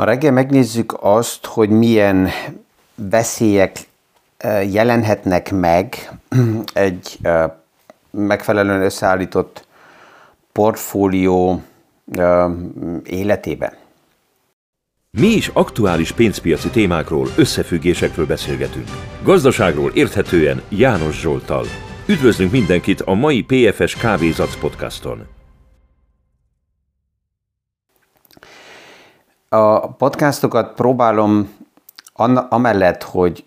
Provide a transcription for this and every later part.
Ma reggel megnézzük azt, hogy milyen veszélyek jelenhetnek meg egy megfelelően összeállított portfólió életében. Mi is aktuális pénzpiaci témákról, összefüggésekről beszélgetünk. Gazdaságról érthetően János Zsoltal. Üdvözlünk mindenkit a mai PFS Kávézac podcaston. A podcastokat próbálom amellett, hogy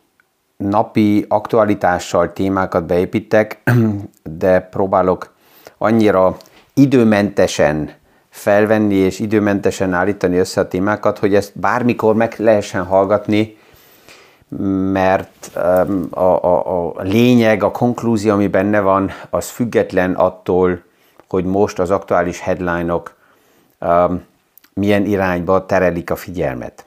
napi aktualitással témákat beépítek, de próbálok annyira időmentesen felvenni és időmentesen állítani össze a témákat, hogy ezt bármikor meg lehessen hallgatni, mert a, a, a lényeg, a konklúzió, ami benne van, az független attól, hogy most az aktuális headline-ok um, milyen irányba terelik a figyelmet.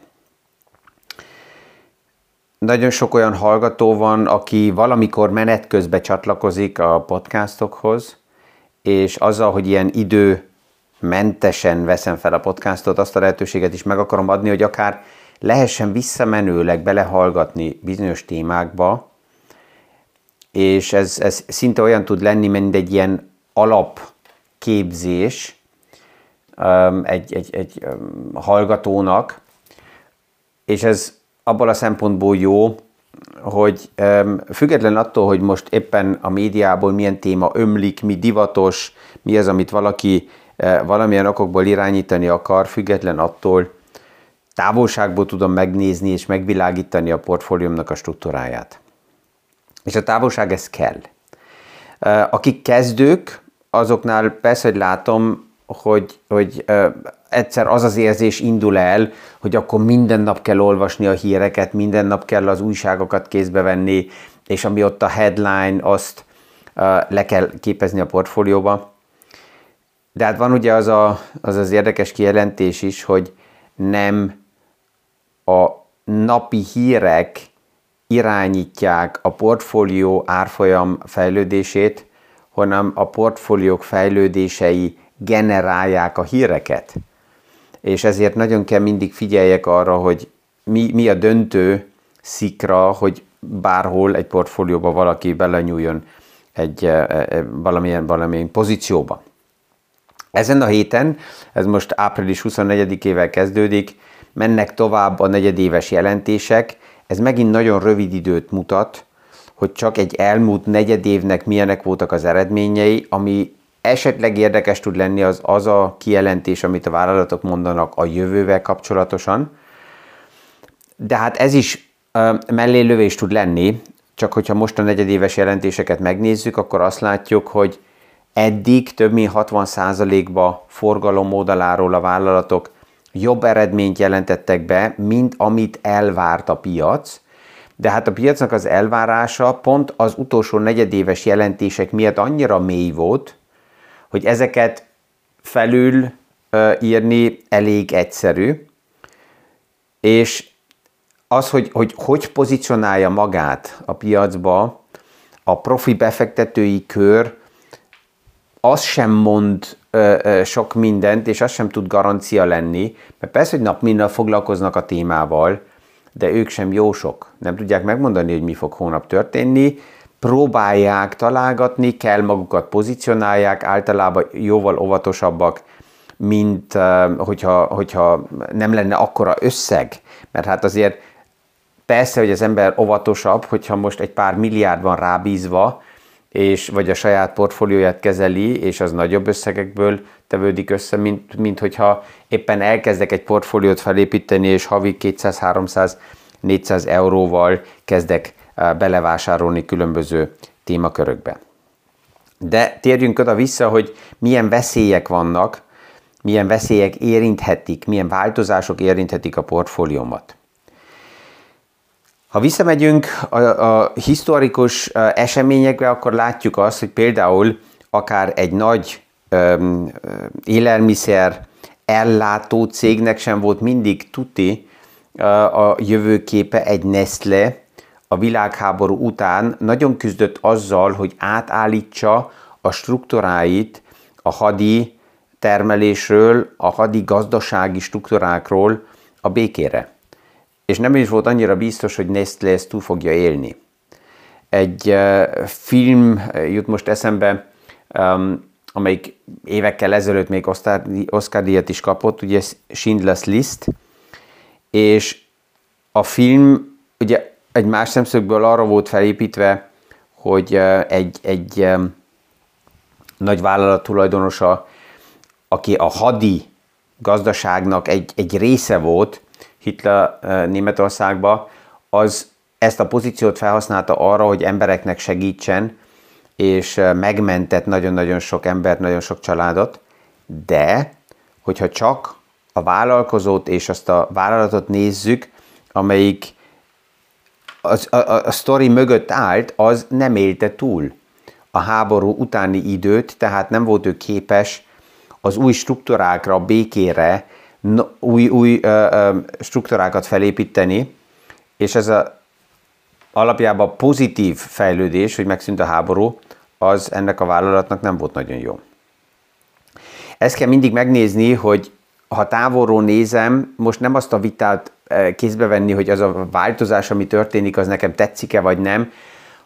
Nagyon sok olyan hallgató van, aki valamikor menet közben csatlakozik a podcastokhoz, és azzal, hogy ilyen idő mentesen veszem fel a podcastot, azt a lehetőséget is meg akarom adni, hogy akár lehessen visszamenőleg belehallgatni bizonyos témákba, és ez, ez szinte olyan tud lenni, mint egy ilyen alapképzés egy, egy, egy um, hallgatónak, és ez abból a szempontból jó, hogy um, független attól, hogy most éppen a médiából milyen téma ömlik, mi divatos, mi az, amit valaki uh, valamilyen okokból irányítani akar, független attól távolságból tudom megnézni és megvilágítani a portfóliómnak a struktúráját. És a távolság ez kell. Uh, akik kezdők, azoknál persze, hogy látom, hogy, hogy uh, egyszer az az érzés indul el, hogy akkor minden nap kell olvasni a híreket, minden nap kell az újságokat kézbe venni, és ami ott a headline, azt uh, le kell képezni a portfólióba. De hát van ugye az, a, az az érdekes kijelentés is, hogy nem a napi hírek irányítják a portfólió árfolyam fejlődését, hanem a portfóliók fejlődései generálják a híreket és ezért nagyon kell mindig figyeljek arra, hogy mi, mi a döntő szikra, hogy bárhol egy portfólióba valaki belenyúljon egy e, e, valamilyen, valamilyen pozícióba. Ezen a héten, ez most április 24-ével kezdődik, mennek tovább a negyedéves jelentések, ez megint nagyon rövid időt mutat, hogy csak egy elmúlt negyedévnek milyenek voltak az eredményei, ami esetleg érdekes tud lenni az, az a kijelentés, amit a vállalatok mondanak a jövővel kapcsolatosan, de hát ez is mellélövés tud lenni, csak hogyha most a negyedéves jelentéseket megnézzük, akkor azt látjuk, hogy eddig több mint 60%-ba forgalom oldaláról a vállalatok jobb eredményt jelentettek be, mint amit elvárt a piac, de hát a piacnak az elvárása pont az utolsó negyedéves jelentések miatt annyira mély volt, hogy ezeket felül írni elég egyszerű, és az, hogy, hogy hogy pozícionálja magát a piacba a profi befektetői kör, az sem mond ö, ö, sok mindent, és az sem tud garancia lenni, mert persze, hogy nap minden foglalkoznak a témával, de ők sem jó sok. Nem tudják megmondani, hogy mi fog hónap történni, próbálják találgatni, kell magukat pozícionálják, általában jóval óvatosabbak, mint hogyha, hogyha nem lenne akkora összeg. Mert hát azért persze, hogy az ember óvatosabb, hogyha most egy pár milliárd van rábízva, és vagy a saját portfólióját kezeli, és az nagyobb összegekből tevődik össze, mint, mint hogyha éppen elkezdek egy portfóliót felépíteni, és havi 200-300-400 euróval kezdek belevásárolni különböző témakörökbe. De térjünk oda vissza, hogy milyen veszélyek vannak, milyen veszélyek érinthetik, milyen változások érinthetik a portfóliómat. Ha visszamegyünk a, a historikus eseményekre, akkor látjuk azt, hogy például akár egy nagy öm, élelmiszer ellátó cégnek sem volt mindig tuti a jövőképe egy Nestle, a világháború után nagyon küzdött azzal, hogy átállítsa a struktúráit a hadi termelésről, a hadi gazdasági struktúrákról a békére. És nem is volt annyira biztos, hogy Nestlé ezt túl fogja élni. Egy film jut most eszembe, amelyik évekkel ezelőtt még Oscar, Oscar díjat is kapott, ugye Schindler's List, és a film ugye egy más szemszögből arra volt felépítve, hogy egy, egy nagy vállalat tulajdonosa, aki a hadi gazdaságnak egy, egy része volt Hitler Németországba, az ezt a pozíciót felhasználta arra, hogy embereknek segítsen, és megmentett nagyon-nagyon sok embert, nagyon sok családot, de hogyha csak a vállalkozót és azt a vállalatot nézzük, amelyik az, a, a, a sztori mögött állt, az nem élte túl a háború utáni időt, tehát nem volt ő képes az új struktúrákra, békére, új, új ö, ö, struktúrákat felépíteni, és ez a alapjában pozitív fejlődés, hogy megszűnt a háború, az ennek a vállalatnak nem volt nagyon jó. Ezt kell mindig megnézni, hogy ha távolról nézem, most nem azt a vitát eh, kézbe venni, hogy az a változás, ami történik, az nekem tetszik-e vagy nem,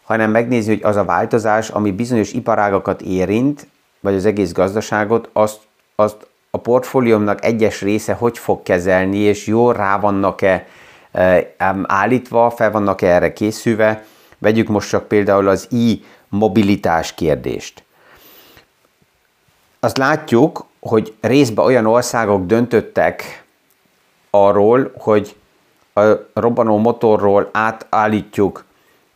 hanem megnézni, hogy az a változás, ami bizonyos iparágakat érint, vagy az egész gazdaságot, azt, azt a portfóliómnak egyes része hogy fog kezelni, és jól rá vannak-e eh, állítva, fel vannak-e erre készülve. Vegyük most csak például az i-mobilitás kérdést. Azt látjuk, hogy részben olyan országok döntöttek arról, hogy a robbanó motorról átállítjuk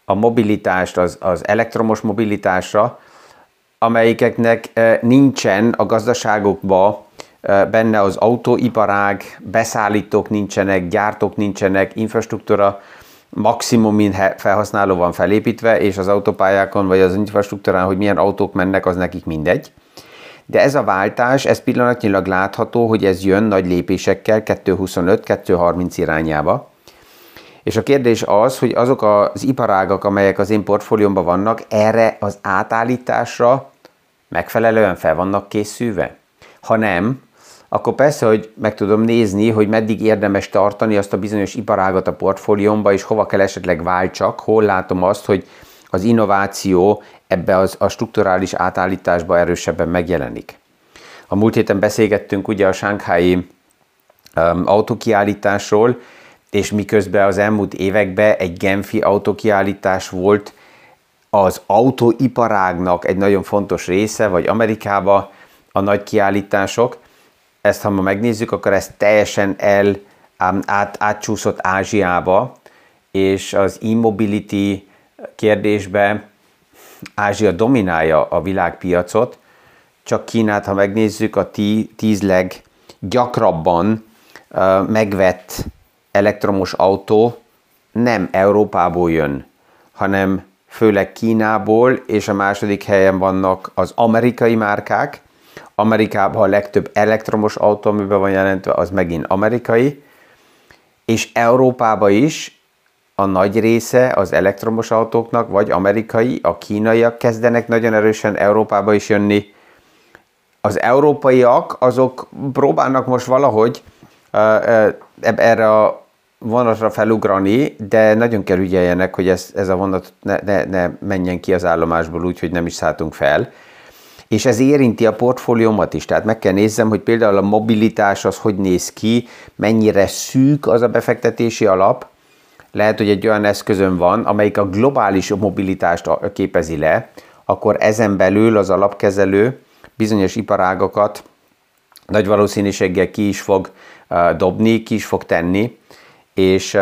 a mobilitást az, az elektromos mobilitásra, amelyikeknek eh, nincsen a gazdaságokba eh, benne az autóiparág, beszállítók nincsenek, gyártók nincsenek, infrastruktúra maximum mind felhasználó van felépítve, és az autópályákon vagy az infrastruktúrán, hogy milyen autók mennek, az nekik mindegy. De ez a váltás, ez pillanatnyilag látható, hogy ez jön nagy lépésekkel 2.25-2.30 irányába. És a kérdés az, hogy azok az iparágak, amelyek az én portfóliómban vannak, erre az átállításra megfelelően fel vannak készülve? Ha nem, akkor persze, hogy meg tudom nézni, hogy meddig érdemes tartani azt a bizonyos iparágat a portfóliómba, és hova kell esetleg váltsak, hol látom azt, hogy az innováció ebbe az, a strukturális átállításba erősebben megjelenik. A múlt héten beszélgettünk ugye a sánkhái um, autókiállításról, és miközben az elmúlt években egy Genfi autókiállítás volt az autóiparágnak egy nagyon fontos része, vagy Amerikába a nagy kiállítások, ezt ha ma megnézzük, akkor ez teljesen el át, átcsúszott Ázsiába, és az e-mobility kérdésben Ázsia dominálja a világpiacot, csak Kínát, ha megnézzük, a tíz leggyakrabban megvett elektromos autó nem Európából jön, hanem főleg Kínából, és a második helyen vannak az amerikai márkák. Amerikában a legtöbb elektromos autó, amiben van jelentve, az megint amerikai, és Európában is a nagy része az elektromos autóknak, vagy amerikai, a kínaiak kezdenek nagyon erősen Európába is jönni. Az európaiak azok próbálnak most valahogy erre a vonatra felugrani, de nagyon kell ügyeljenek, hogy ez, ez a vonat ne, ne, ne menjen ki az állomásból úgy, hogy nem is szálltunk fel. És ez érinti a portfóliómat is, tehát meg kell nézzem, hogy például a mobilitás az hogy néz ki, mennyire szűk az a befektetési alap, lehet, hogy egy olyan eszközön van, amelyik a globális mobilitást képezi le, akkor ezen belül az alapkezelő bizonyos iparágokat nagy valószínűséggel ki is fog dobni, ki is fog tenni, és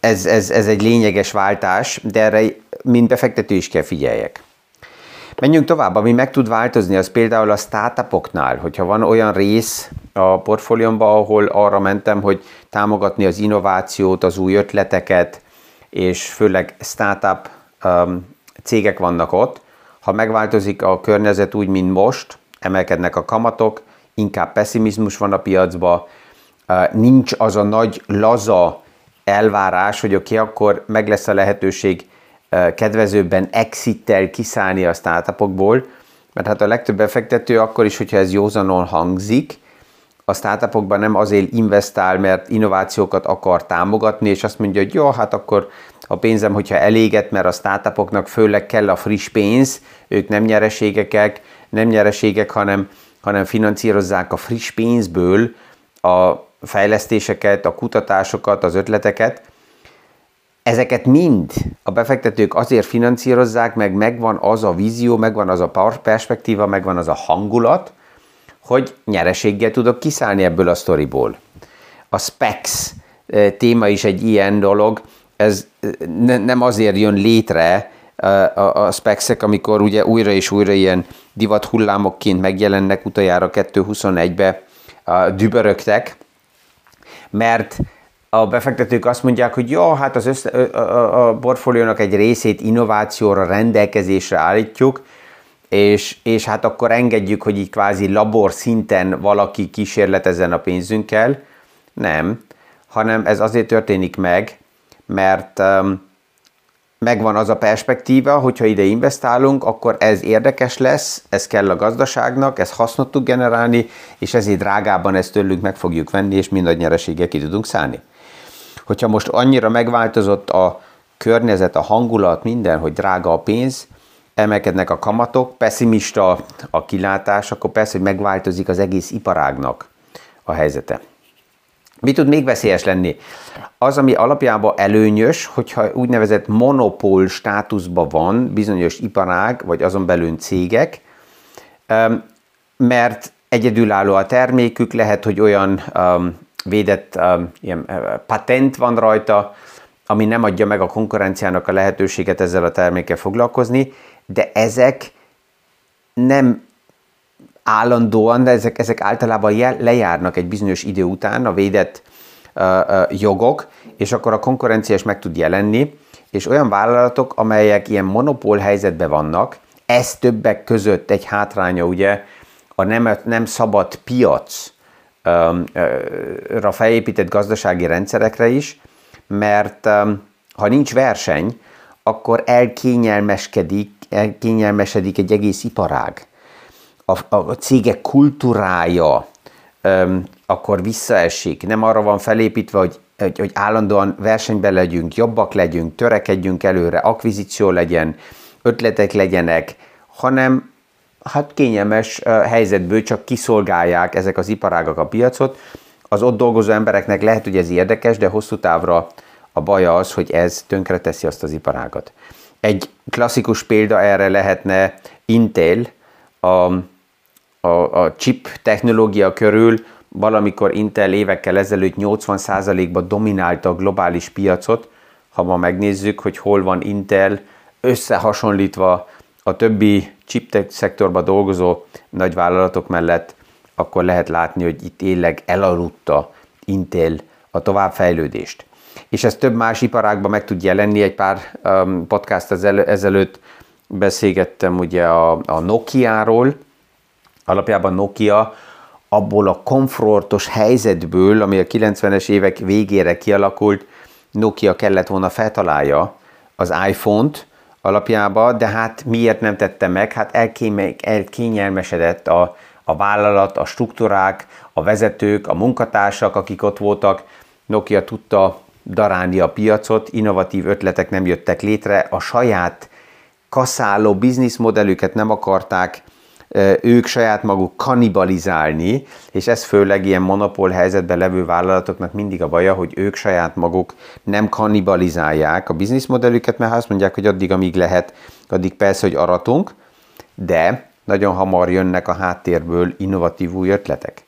ez, ez, ez egy lényeges váltás, de erre mind befektető is kell figyeljek. Menjünk tovább, ami meg tud változni, az például a startupoknál, hogyha van olyan rész a portfóliómban, ahol arra mentem, hogy támogatni az innovációt, az új ötleteket, és főleg startup um, cégek vannak ott. Ha megváltozik a környezet úgy, mint most, emelkednek a kamatok, inkább pessimizmus van a piacban, uh, nincs az a nagy laza elvárás, hogy oké, okay, akkor meg lesz a lehetőség kedvezőbben exittel kiszállni a startupokból, mert hát a legtöbb befektető akkor is, hogyha ez józanon hangzik, a startupokban nem azért investál, mert innovációkat akar támogatni, és azt mondja, hogy jó, hát akkor a pénzem, hogyha eléget, mert a startupoknak főleg kell a friss pénz, ők nem nyereségek, nem nyereségek, hanem, hanem finanszírozzák a friss pénzből a fejlesztéseket, a kutatásokat, az ötleteket. Ezeket mind a befektetők azért finanszírozzák, meg megvan az a vízió, megvan az a perspektíva, megvan az a hangulat, hogy nyereséggel tudok kiszállni ebből a sztoriból. A specs eh, téma is egy ilyen dolog, ez eh, ne, nem azért jön létre eh, a, a specsek, amikor ugye újra és újra ilyen divat hullámokként megjelennek, utoljára 2.21-be dübörögtek, mert a befektetők azt mondják, hogy jó, hát az össze, a, a portfóliónak egy részét innovációra, rendelkezésre állítjuk, és, és hát akkor engedjük, hogy így kvázi labor szinten valaki kísérletezzen a pénzünkkel. Nem, hanem ez azért történik meg, mert um, megvan az a perspektíva, hogyha ide investálunk, akkor ez érdekes lesz, ez kell a gazdaságnak, ez hasznot tud generálni, és ezért drágában ezt tőlünk meg fogjuk venni, és mind nagy nyereséggel ki tudunk szállni. Hogyha most annyira megváltozott a környezet, a hangulat, minden, hogy drága a pénz, emelkednek a kamatok, pessimista a kilátás, akkor persze, hogy megváltozik az egész iparágnak a helyzete. Mi tud még veszélyes lenni? Az, ami alapjában előnyös, hogyha úgynevezett monopól státuszban van bizonyos iparág, vagy azon belül cégek, mert egyedülálló a termékük, lehet, hogy olyan védett ilyen, patent van rajta, ami nem adja meg a konkurenciának a lehetőséget ezzel a termékkel foglalkozni, de ezek nem állandóan, de ezek, ezek általában jel, lejárnak egy bizonyos idő után a védett uh, uh, jogok, és akkor a konkurencia is meg tud jelenni, és olyan vállalatok, amelyek ilyen monopól helyzetben vannak, ez többek között egy hátránya ugye a nem, nem szabad piac um, ra felépített gazdasági rendszerekre is, mert ha nincs verseny, akkor elkényelmeskedik, elkényelmesedik egy egész iparág. A, a cégek kultúrája öm, akkor visszaesik. Nem arra van felépítve, hogy, hogy, hogy állandóan versenyben legyünk, jobbak legyünk, törekedjünk előre, akvizíció legyen, ötletek legyenek, hanem hát kényelmes helyzetből csak kiszolgálják ezek az iparágak a piacot. Az ott dolgozó embereknek lehet, hogy ez érdekes, de hosszú távra a baja az, hogy ez tönkreteszi azt az iparágat. Egy klasszikus példa erre lehetne Intel, a, a, a chip technológia körül valamikor Intel évekkel ezelőtt 80%-ba dominálta a globális piacot. Ha ma megnézzük, hogy hol van Intel, összehasonlítva a többi chip szektorban dolgozó nagyvállalatok mellett, akkor lehet látni, hogy itt tényleg elaludta Intel a továbbfejlődést és ez több más iparágban meg tud jelenni. Egy pár um, podcast ezelőtt beszélgettem ugye a, a Nokia-ról. Alapjában Nokia abból a komfortos helyzetből, ami a 90-es évek végére kialakult, Nokia kellett volna feltalálja az iPhone-t alapjában, de hát miért nem tette meg? Hát elkényelmesedett a, a vállalat, a struktúrák, a vezetők, a munkatársak, akik ott voltak. Nokia tudta darálni a piacot, innovatív ötletek nem jöttek létre, a saját kaszáló bizniszmodellüket nem akarták ők saját maguk kanibalizálni, és ez főleg ilyen monopól helyzetben levő vállalatoknak mindig a baja, hogy ők saját maguk nem kanibalizálják a bizniszmodellüket, mert azt mondják, hogy addig, amíg lehet, addig persze, hogy aratunk, de nagyon hamar jönnek a háttérből innovatív új ötletek.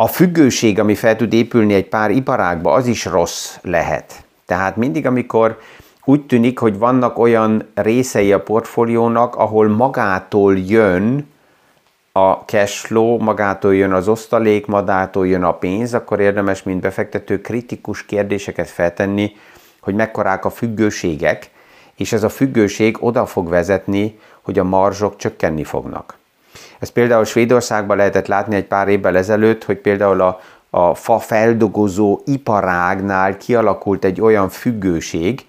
A függőség, ami fel tud épülni egy pár iparágba, az is rossz lehet. Tehát mindig, amikor úgy tűnik, hogy vannak olyan részei a portfóliónak, ahol magától jön a cash flow, magától jön az osztalék, magától jön a pénz, akkor érdemes, mint befektető, kritikus kérdéseket feltenni, hogy mekkorák a függőségek, és ez a függőség oda fog vezetni, hogy a marzsok csökkenni fognak. Ez például Svédországban lehetett látni egy pár évvel ezelőtt, hogy például a, a fa feldolgozó iparágnál kialakult egy olyan függőség,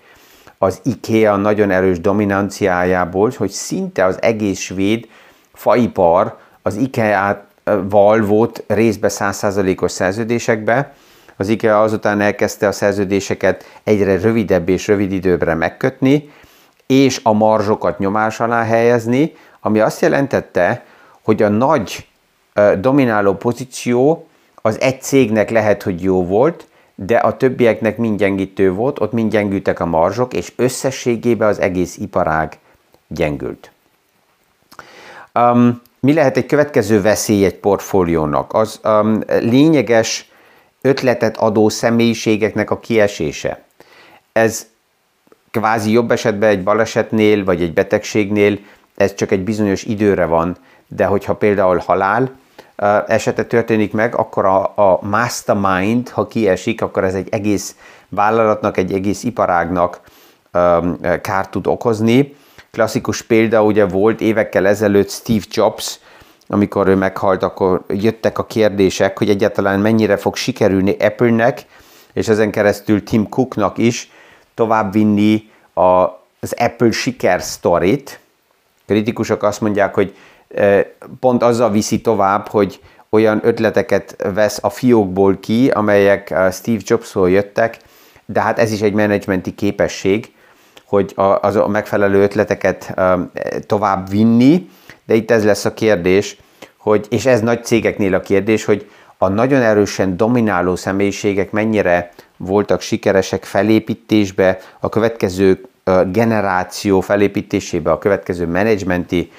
az IKEA nagyon erős dominanciájából, hogy szinte az egész svéd faipar az IKEA Valvót részbe 100%-os szerződésekbe, az IKEA azután elkezdte a szerződéseket egyre rövidebb és rövid időbre megkötni, és a marzsokat nyomás alá helyezni, ami azt jelentette, hogy a nagy domináló pozíció az egy cégnek lehet, hogy jó volt, de a többieknek mind gyengítő volt, ott mind gyengültek a marzsok, és összességében az egész iparág gyengült. Um, mi lehet egy következő veszély egy portfóliónak? Az um, lényeges ötletet adó személyiségeknek a kiesése. Ez kvázi jobb esetben egy balesetnél, vagy egy betegségnél, ez csak egy bizonyos időre van, de hogyha például halál esete történik meg, akkor a, a mastermind, ha kiesik, akkor ez egy egész vállalatnak, egy egész iparágnak kárt tud okozni. Klasszikus példa ugye volt évekkel ezelőtt Steve Jobs, amikor ő meghalt, akkor jöttek a kérdések, hogy egyáltalán mennyire fog sikerülni Apple-nek, és ezen keresztül Tim Cooknak is továbbvinni a, az Apple siker sztorit. Kritikusok azt mondják, hogy pont azzal viszi tovább, hogy olyan ötleteket vesz a fiókból ki, amelyek Steve Jobsról jöttek, de hát ez is egy menedzsmenti képesség, hogy a, az a megfelelő ötleteket tovább vinni, de itt ez lesz a kérdés, hogy, és ez nagy cégeknél a kérdés, hogy a nagyon erősen domináló személyiségek mennyire voltak sikeresek felépítésbe, a következő generáció felépítésébe, a következő menedzsmenti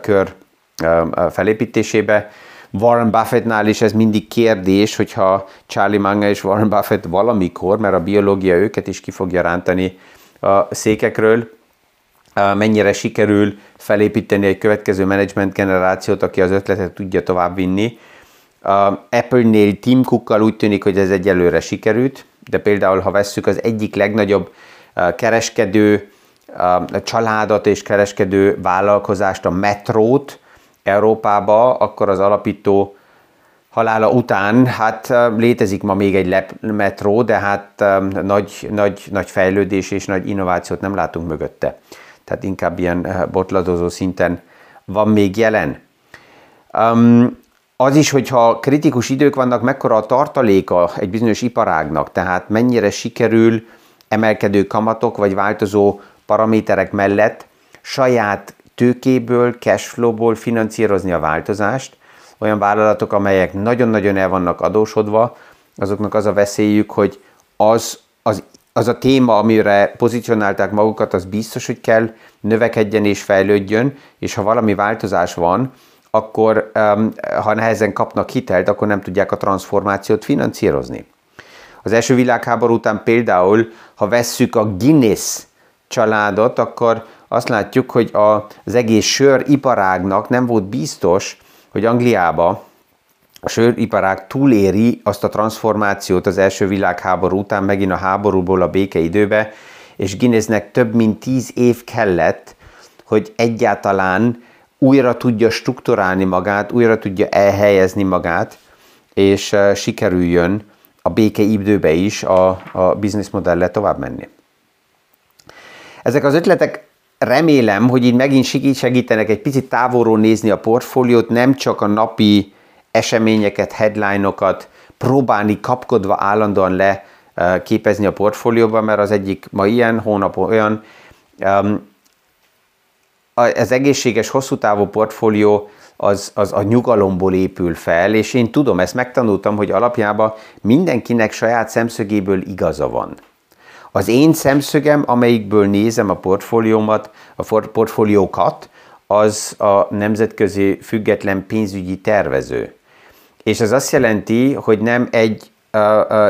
kör felépítésébe. Warren Buffettnál is ez mindig kérdés, hogyha Charlie Munger és Warren Buffett valamikor, mert a biológia őket is ki fogja rántani a székekről, mennyire sikerül felépíteni egy következő menedzsment generációt, aki az ötletet tudja továbbvinni. Apple-nél Tim Cookkal úgy tűnik, hogy ez egyelőre sikerült, de például ha vesszük az egyik legnagyobb kereskedő családot és kereskedő vállalkozást, a Metrót Európába, akkor az alapító halála után, hát létezik ma még egy metró, de hát nagy, nagy, nagy fejlődés és nagy innovációt nem látunk mögötte. Tehát inkább ilyen botladozó szinten van még jelen. Um, az is, hogyha kritikus idők vannak, mekkora a tartaléka egy bizonyos iparágnak, tehát mennyire sikerül emelkedő kamatok vagy változó paraméterek mellett saját tőkéből, cashflowból finanszírozni a változást. Olyan vállalatok, amelyek nagyon-nagyon el vannak adósodva, azoknak az a veszélyük, hogy az, az, az a téma, amire pozícionálták magukat, az biztos, hogy kell növekedjen és fejlődjön, és ha valami változás van, akkor ha nehezen kapnak hitelt, akkor nem tudják a transformációt finanszírozni. Az első világháború után például, ha vesszük a Guinness családot, akkor azt látjuk, hogy az egész söriparágnak nem volt biztos, hogy Angliába a söriparág túléri azt a transformációt az első világháború után, megint a háborúból a békeidőbe, és Guinnessnek több mint tíz év kellett, hogy egyáltalán újra tudja strukturálni magát, újra tudja elhelyezni magát, és sikerüljön a békeidőbe is a, a bizniszmodellel tovább menni. Ezek az ötletek remélem, hogy így megint segítenek egy picit távolról nézni a portfóliót, nem csak a napi eseményeket, headline-okat próbálni kapkodva állandóan le képezni a portfólióban, mert az egyik ma ilyen, hónap olyan. Az egészséges, hosszú távú portfólió az, az a nyugalomból épül fel, és én tudom, ezt megtanultam, hogy alapjában mindenkinek saját szemszögéből igaza van. Az én szemszögem, amelyikből nézem a portfóliómat, a portfóliókat, az a nemzetközi független pénzügyi tervező. És ez azt jelenti, hogy nem egy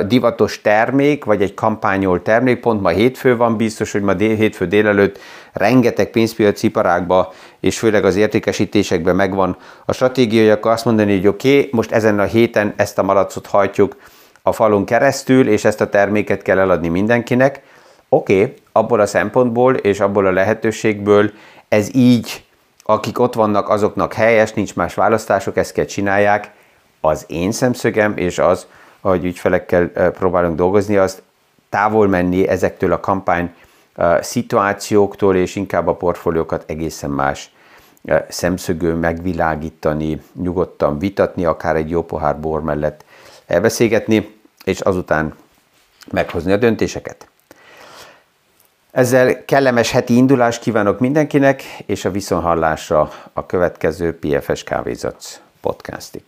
divatos termék, vagy egy kampányol termék, pont ma hétfő van, biztos, hogy ma dél, hétfő délelőtt rengeteg pénzpiaci iparágba, és főleg az értékesítésekben megvan a stratégiai, akkor azt mondani, hogy oké, okay, most ezen a héten ezt a malacot hajtjuk, a falon keresztül, és ezt a terméket kell eladni mindenkinek. Oké, okay, abból a szempontból és abból a lehetőségből ez így, akik ott vannak, azoknak helyes, nincs más választások, ezt kell csinálják. Az én szemszögem, és az, ahogy ügyfelekkel próbálunk dolgozni, az távol menni ezektől a kampány szituációktól, és inkább a portfóliókat egészen más szemszögő megvilágítani, nyugodtan vitatni, akár egy jó pohár bor mellett elbeszélgetni, és azután meghozni a döntéseket. Ezzel kellemes heti indulást kívánok mindenkinek, és a viszonhallásra a következő PFS Kávézat podcastig.